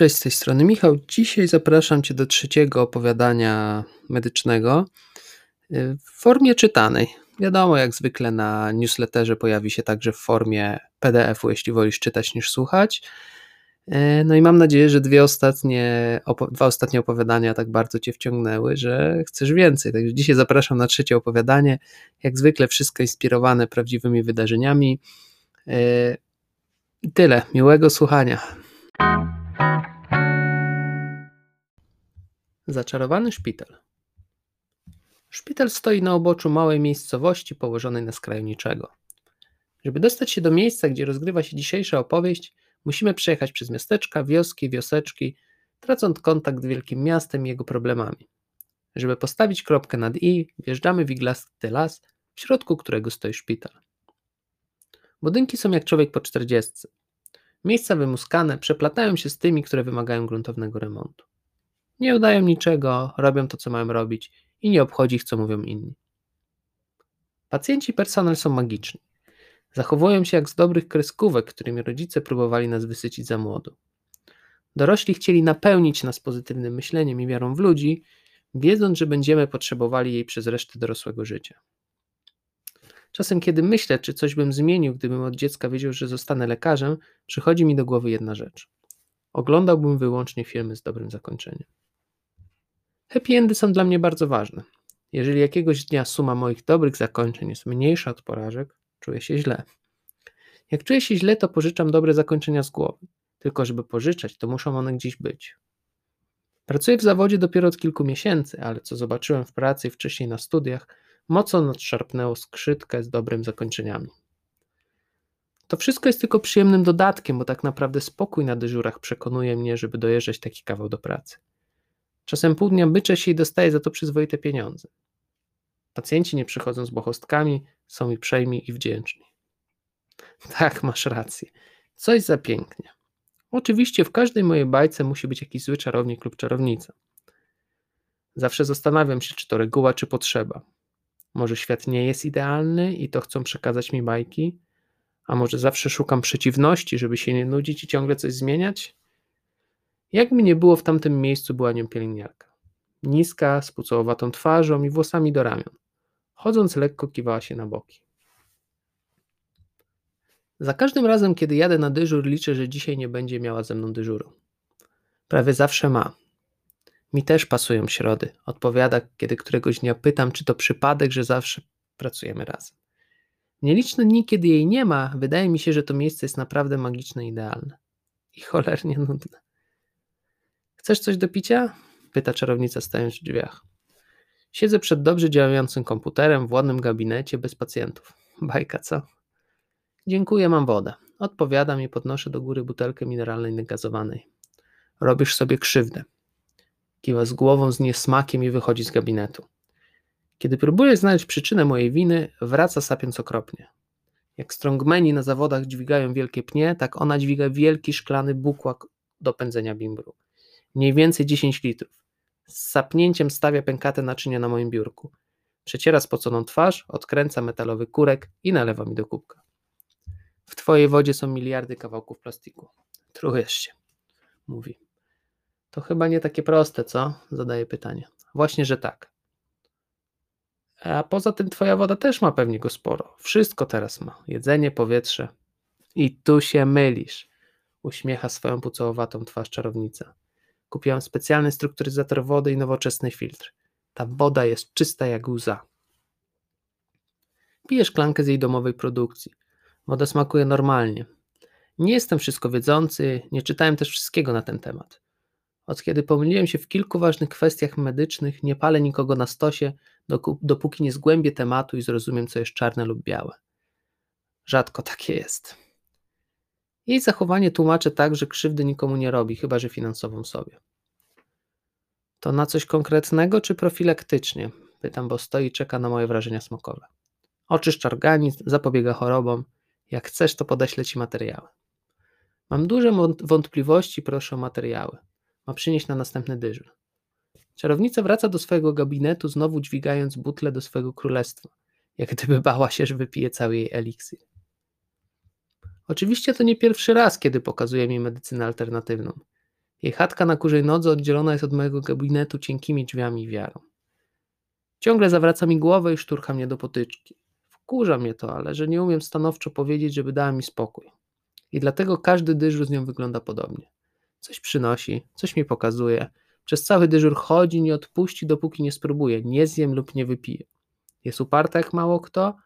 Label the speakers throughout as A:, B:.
A: Cześć, z tej strony Michał. Dzisiaj zapraszam Cię do trzeciego opowiadania medycznego y, w formie czytanej. Wiadomo, jak zwykle na newsletterze pojawi się także w formie PDF-u, jeśli wolisz czytać niż słuchać. Y, no i mam nadzieję, że dwie ostatnie, dwa ostatnie opowiadania tak bardzo Cię wciągnęły, że chcesz więcej. Także dzisiaj zapraszam na trzecie opowiadanie. Jak zwykle wszystko inspirowane prawdziwymi wydarzeniami. Y, I tyle. Miłego słuchania. Zaczarowany szpital. Szpital stoi na oboczu małej miejscowości położonej na skraju niczego. Żeby dostać się do miejsca, gdzie rozgrywa się dzisiejsza opowieść, musimy przejechać przez miasteczka, wioski, wioseczki, tracąc kontakt z wielkim miastem i jego problemami. Żeby postawić kropkę nad i, wjeżdżamy w iglasty las, w środku którego stoi szpital. Budynki są jak człowiek po czterdziestce. Miejsca wymuskane przeplatają się z tymi, które wymagają gruntownego remontu. Nie udają niczego, robią to, co mają robić i nie obchodzi ich, co mówią inni. Pacjenci i personel są magiczni. Zachowują się jak z dobrych kreskówek, którymi rodzice próbowali nas wysycić za młodu. Dorośli chcieli napełnić nas pozytywnym myśleniem i wiarą w ludzi, wiedząc, że będziemy potrzebowali jej przez resztę dorosłego życia. Czasem, kiedy myślę, czy coś bym zmienił, gdybym od dziecka wiedział, że zostanę lekarzem, przychodzi mi do głowy jedna rzecz. Oglądałbym wyłącznie filmy z dobrym zakończeniem. Happy endy są dla mnie bardzo ważne. Jeżeli jakiegoś dnia suma moich dobrych zakończeń jest mniejsza od porażek, czuję się źle. Jak czuję się źle, to pożyczam dobre zakończenia z głowy. Tylko żeby pożyczać, to muszą one gdzieś być. Pracuję w zawodzie dopiero od kilku miesięcy, ale co zobaczyłem w pracy i wcześniej na studiach, mocno nadszarpnęło skrzytkę z dobrymi zakończeniami. To wszystko jest tylko przyjemnym dodatkiem, bo tak naprawdę spokój na dyżurach przekonuje mnie, żeby dojeżdżać taki kawał do pracy. Czasem pół dnia byczę się i dostaję za to przyzwoite pieniądze. Pacjenci nie przychodzą z bochostkami, są mi przejmi i wdzięczni. Tak, masz rację. Coś za pięknie. Oczywiście w każdej mojej bajce musi być jakiś zły czarownik lub czarownica. Zawsze zastanawiam się, czy to reguła, czy potrzeba. Może świat nie jest idealny i to chcą przekazać mi bajki? A może zawsze szukam przeciwności, żeby się nie nudzić i ciągle coś zmieniać? Jak mi nie było w tamtym miejscu, była nią pielęgniarka. Niska, z pucołowatą twarzą i włosami do ramion. Chodząc lekko kiwała się na boki. Za każdym razem, kiedy jadę na dyżur, liczę, że dzisiaj nie będzie miała ze mną dyżuru. Prawie zawsze ma. Mi też pasują środy. Odpowiada, kiedy któregoś dnia pytam, czy to przypadek, że zawsze pracujemy razem. Nieliczne dni, kiedy jej nie ma, wydaje mi się, że to miejsce jest naprawdę magiczne idealne. I cholernie nudne. Chcesz coś do picia? Pyta czarownica stając w drzwiach. Siedzę przed dobrze działającym komputerem w ładnym gabinecie bez pacjentów. Bajka, co? Dziękuję, mam wodę. Odpowiadam i podnoszę do góry butelkę mineralnej negazowanej. Robisz sobie krzywdę. Kiwa z głową z niesmakiem i wychodzi z gabinetu. Kiedy próbuję znaleźć przyczynę mojej winy, wraca sapiąc okropnie. Jak strongmeni na zawodach dźwigają wielkie pnie, tak ona dźwiga wielki szklany bukłak do pędzenia bimbru mniej więcej 10 litrów. Z sapnięciem stawia pękate naczynia na moim biurku. Przeciera spoconą twarz, odkręca metalowy kurek i nalewa mi do kubka. W twojej wodzie są miliardy kawałków plastiku. Trujesz się, mówi. To chyba nie takie proste, co? Zadaje pytanie. Właśnie, że tak. A poza tym twoja woda też ma pewnie go sporo. Wszystko teraz ma. Jedzenie, powietrze. I tu się mylisz. Uśmiecha swoją pucołowatą twarz czarownica. Kupiłam specjalny strukturyzator wody i nowoczesny filtr. Ta woda jest czysta jak łza. Piję szklankę z jej domowej produkcji. Woda smakuje normalnie. Nie jestem wszystko wiedzący, nie czytałem też wszystkiego na ten temat. Od kiedy pomyliłem się w kilku ważnych kwestiach medycznych, nie palę nikogo na stosie, dopóki nie zgłębię tematu i zrozumiem, co jest czarne lub białe. Rzadko takie jest. Jej zachowanie tłumaczę tak, że krzywdy nikomu nie robi, chyba że finansową sobie. To na coś konkretnego czy profilaktycznie? Pytam, bo stoi i czeka na moje wrażenia smokowe. Oczyszcza organizm, zapobiega chorobom. Jak chcesz, to podeślę ci materiały. Mam duże wątpliwości, proszę o materiały. Ma przynieść na następny dyżur. Czarownica wraca do swojego gabinetu, znowu dźwigając butlę do swojego królestwa, jak gdyby bała się, że wypije cały jej eliksir. Oczywiście to nie pierwszy raz, kiedy pokazuje mi medycynę alternatywną. Jej chatka na kurzej nodze oddzielona jest od mojego gabinetu cienkimi drzwiami i wiarą. Ciągle zawraca mi głowę i szturcha mnie do potyczki. Wkurza mnie to, ale że nie umiem stanowczo powiedzieć, żeby dała mi spokój. I dlatego każdy dyżur z nią wygląda podobnie. Coś przynosi, coś mi pokazuje. Przez cały dyżur chodzi, nie odpuści, dopóki nie spróbuje, nie zjem lub nie wypije. Jest uparta jak mało kto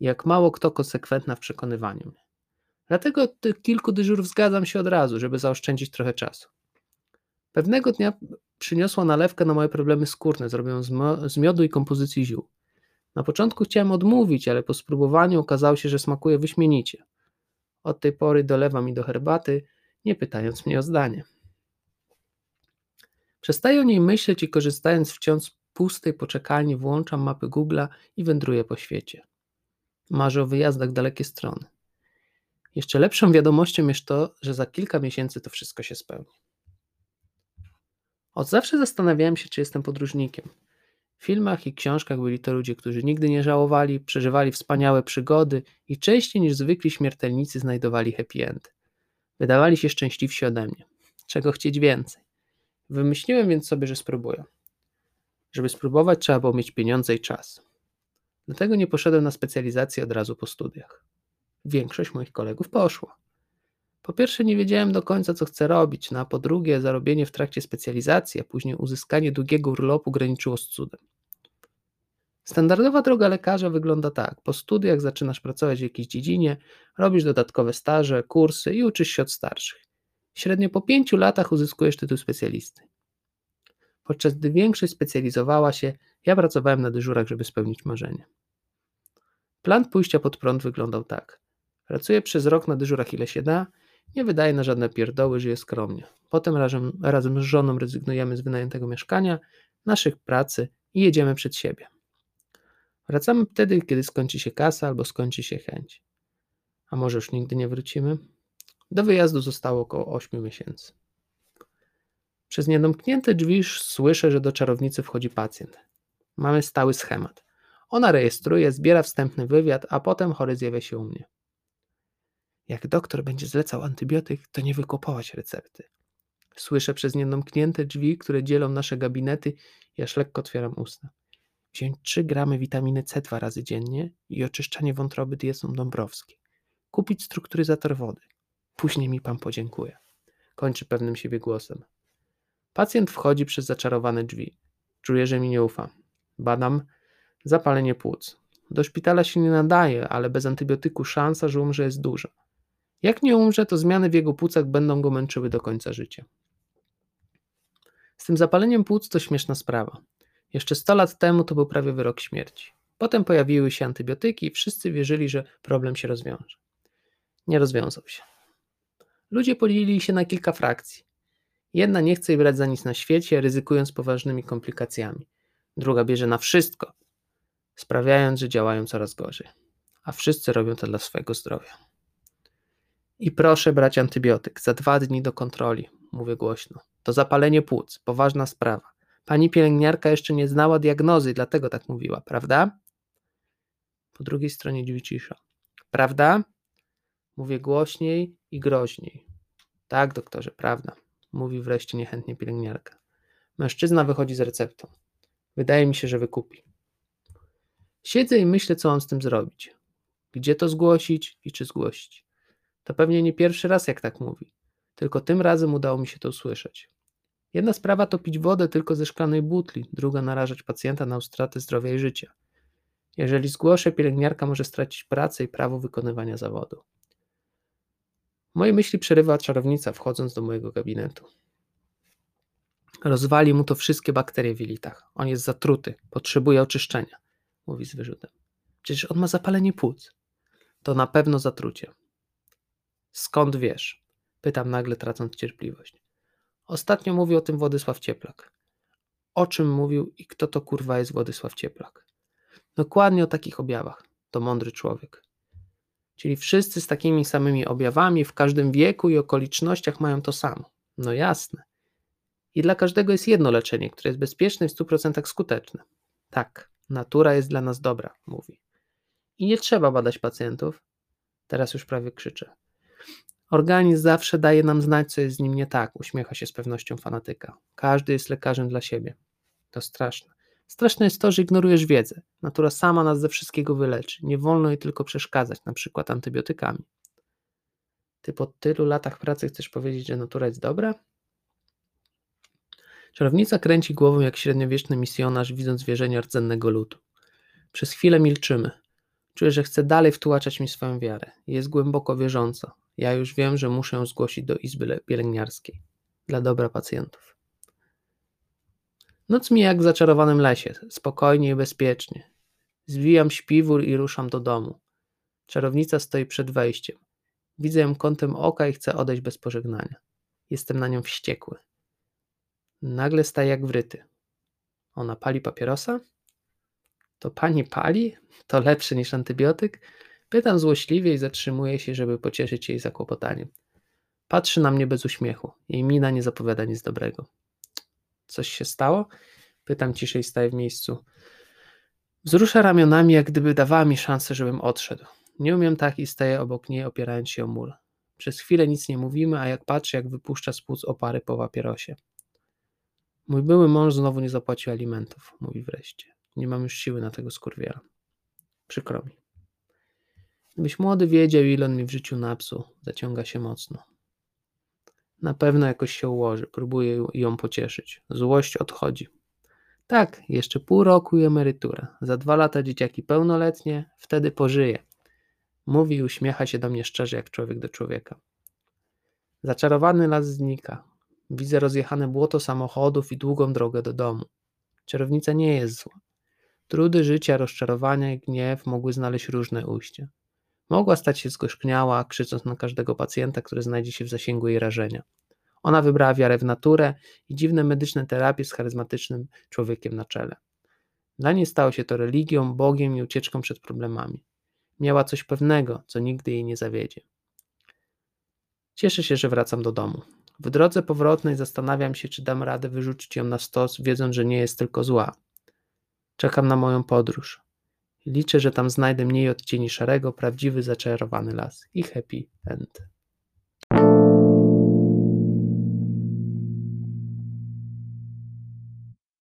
A: i jak mało kto konsekwentna w przekonywaniu mnie. Dlatego od tych kilku dyżurów zgadzam się od razu, żeby zaoszczędzić trochę czasu. Pewnego dnia przyniosła nalewkę na moje problemy skórne, zrobioną z miodu i kompozycji ziół. Na początku chciałem odmówić, ale po spróbowaniu okazało się, że smakuje wyśmienicie. Od tej pory dolewa mi do herbaty, nie pytając mnie o zdanie. Przestaję o niej myśleć i korzystając wciąż z pustej poczekalni włączam mapy Google'a i wędruję po świecie. Marzę o wyjazdach dalekie strony. Jeszcze lepszą wiadomością jest to, że za kilka miesięcy to wszystko się spełni. Od zawsze zastanawiałem się, czy jestem podróżnikiem. W filmach i książkach byli to ludzie, którzy nigdy nie żałowali, przeżywali wspaniałe przygody i częściej niż zwykli śmiertelnicy znajdowali happy end. Wydawali się szczęśliwsi ode mnie. Czego chcieć więcej? Wymyśliłem więc sobie, że spróbuję. Żeby spróbować, trzeba było mieć pieniądze i czas. Dlatego nie poszedłem na specjalizację od razu po studiach. Większość moich kolegów poszła. Po pierwsze, nie wiedziałem do końca, co chcę robić, no a po drugie, zarobienie w trakcie specjalizacji, a później uzyskanie długiego urlopu graniczyło z cudem. Standardowa droga lekarza wygląda tak. Po studiach zaczynasz pracować w jakiejś dziedzinie, robisz dodatkowe staże, kursy i uczysz się od starszych. Średnio po pięciu latach uzyskujesz tytuł specjalisty. Podczas gdy większość specjalizowała się, ja pracowałem na dyżurach, żeby spełnić marzenie. Plan pójścia pod prąd wyglądał tak. Pracuję przez rok na dyżurach ile się da, nie wydaje na żadne pierdoły, żyje skromnie. Potem razem, razem z żoną rezygnujemy z wynajętego mieszkania, naszych pracy i jedziemy przed siebie. Wracamy wtedy, kiedy skończy się kasa albo skończy się chęć. A może już nigdy nie wrócimy? Do wyjazdu zostało około 8 miesięcy. Przez niedomknięte drzwi słyszę, że do czarownicy wchodzi pacjent. Mamy stały schemat. Ona rejestruje, zbiera wstępny wywiad, a potem chory zjawia się u mnie. Jak doktor będzie zlecał antybiotyk, to nie wykopałać recepty. Słyszę przez niedomknięte drzwi, które dzielą nasze gabinety i aż lekko otwieram usta. Wziąć 3 gramy witaminy C dwa razy dziennie i oczyszczanie wątroby dietą Dąbrowskiej. Kupić strukturyzator wody. Później mi pan podziękuje. Kończy pewnym siebie głosem. Pacjent wchodzi przez zaczarowane drzwi. Czuję, że mi nie ufa. Badam zapalenie płuc. Do szpitala się nie nadaje, ale bez antybiotyku szansa, że umrze jest duża. Jak nie umrze, to zmiany w jego płucach będą go męczyły do końca życia. Z tym zapaleniem płuc to śmieszna sprawa. Jeszcze 100 lat temu to był prawie wyrok śmierci. Potem pojawiły się antybiotyki i wszyscy wierzyli, że problem się rozwiąże. Nie rozwiązał się. Ludzie podzielili się na kilka frakcji. Jedna nie chce brać za nic na świecie, ryzykując poważnymi komplikacjami. Druga bierze na wszystko, sprawiając, że działają coraz gorzej. A wszyscy robią to dla swojego zdrowia. I proszę brać antybiotyk. Za dwa dni do kontroli, mówię głośno. To zapalenie płuc, poważna sprawa. Pani pielęgniarka jeszcze nie znała diagnozy, dlatego tak mówiła, prawda? Po drugiej stronie drzwi cisza. Prawda? Mówię głośniej i groźniej. Tak, doktorze, prawda, mówi wreszcie niechętnie pielęgniarka. Mężczyzna wychodzi z receptą. Wydaje mi się, że wykupi. Siedzę i myślę, co mam z tym zrobić. Gdzie to zgłosić i czy zgłosić. To pewnie nie pierwszy raz, jak tak mówi. Tylko tym razem udało mi się to usłyszeć. Jedna sprawa to pić wodę tylko ze szklanej butli, druga narażać pacjenta na utratę zdrowia i życia. Jeżeli zgłoszę, pielęgniarka może stracić pracę i prawo wykonywania zawodu. Moje myśli przerywa czarownica, wchodząc do mojego gabinetu. Rozwali mu to wszystkie bakterie w jelitach. On jest zatruty, potrzebuje oczyszczenia, mówi z wyrzutem. Przecież on ma zapalenie płuc. To na pewno zatrucie. Skąd wiesz? Pytam nagle, tracąc cierpliwość. Ostatnio mówił o tym Władysław Cieplak. O czym mówił i kto to kurwa jest Władysław Cieplak? Dokładnie o takich objawach. To mądry człowiek. Czyli wszyscy z takimi samymi objawami w każdym wieku i okolicznościach mają to samo. No jasne. I dla każdego jest jedno leczenie, które jest bezpieczne i w 100% skuteczne. Tak, natura jest dla nas dobra, mówi. I nie trzeba badać pacjentów. Teraz już prawie krzyczę. Organizm zawsze daje nam znać, co jest z nim nie tak, uśmiecha się z pewnością fanatyka. Każdy jest lekarzem dla siebie. To straszne. Straszne jest to, że ignorujesz wiedzę. Natura sama nas ze wszystkiego wyleczy. Nie wolno jej tylko przeszkadzać, na przykład antybiotykami. Ty po tylu latach pracy chcesz powiedzieć, że natura jest dobra? Czarownica kręci głową jak średniowieczny misjonarz, widząc wierzenia rdzennego ludu. Przez chwilę milczymy. Czuję, że chce dalej wtłaczać mi swoją wiarę. Jest głęboko wierząca. Ja już wiem, że muszę ją zgłosić do izby pielęgniarskiej. Dla dobra pacjentów. Noc mi jak w zaczarowanym lesie, spokojnie i bezpiecznie. Zwijam śpiwór i ruszam do domu. Czarownica stoi przed wejściem. Widzę ją kątem oka i chcę odejść bez pożegnania. Jestem na nią wściekły. Nagle staje jak wryty. Ona pali papierosa? To pani pali? To lepsze niż antybiotyk? Pytam złośliwie i zatrzymuję się, żeby pocieszyć jej zakłopotaniem. Patrzy na mnie bez uśmiechu. Jej mina nie zapowiada nic dobrego. Coś się stało? Pytam ciszej, staję w miejscu. Wzrusza ramionami, jak gdyby dawała mi szansę, żebym odszedł. Nie umiem tak i staję obok niej, opierając się o mur. Przez chwilę nic nie mówimy, a jak patrzę, jak wypuszcza z płuc opary po papierosie. Mój były mąż znowu nie zapłacił alimentów, mówi wreszcie. Nie mam już siły na tego skurwiela. Przykro mi. Gdybyś młody wiedział, ile on mi w życiu napsuł, zaciąga się mocno. Na pewno jakoś się ułoży, próbuję ją pocieszyć. Złość odchodzi. Tak, jeszcze pół roku i emerytura. Za dwa lata dzieciaki pełnoletnie, wtedy pożyje. Mówi i uśmiecha się do mnie szczerze, jak człowiek do człowieka. Zaczarowany las znika. Widzę rozjechane błoto samochodów i długą drogę do domu. Czarownica nie jest zła. Trudy życia, rozczarowania i gniew mogły znaleźć różne ujścia. Mogła stać się zgorzkniała, krzycząc na każdego pacjenta, który znajdzie się w zasięgu jej rażenia. Ona wybrała wiarę w naturę i dziwne medyczne terapie z charyzmatycznym człowiekiem na czele. Dla niej stało się to religią, Bogiem i ucieczką przed problemami. Miała coś pewnego, co nigdy jej nie zawiedzie. Cieszę się, że wracam do domu. W drodze powrotnej zastanawiam się, czy dam radę wyrzucić ją na stos, wiedząc, że nie jest tylko zła. Czekam na moją podróż. Liczę, że tam znajdę mniej odcieni szarego, prawdziwy, zaczarowany las i happy end.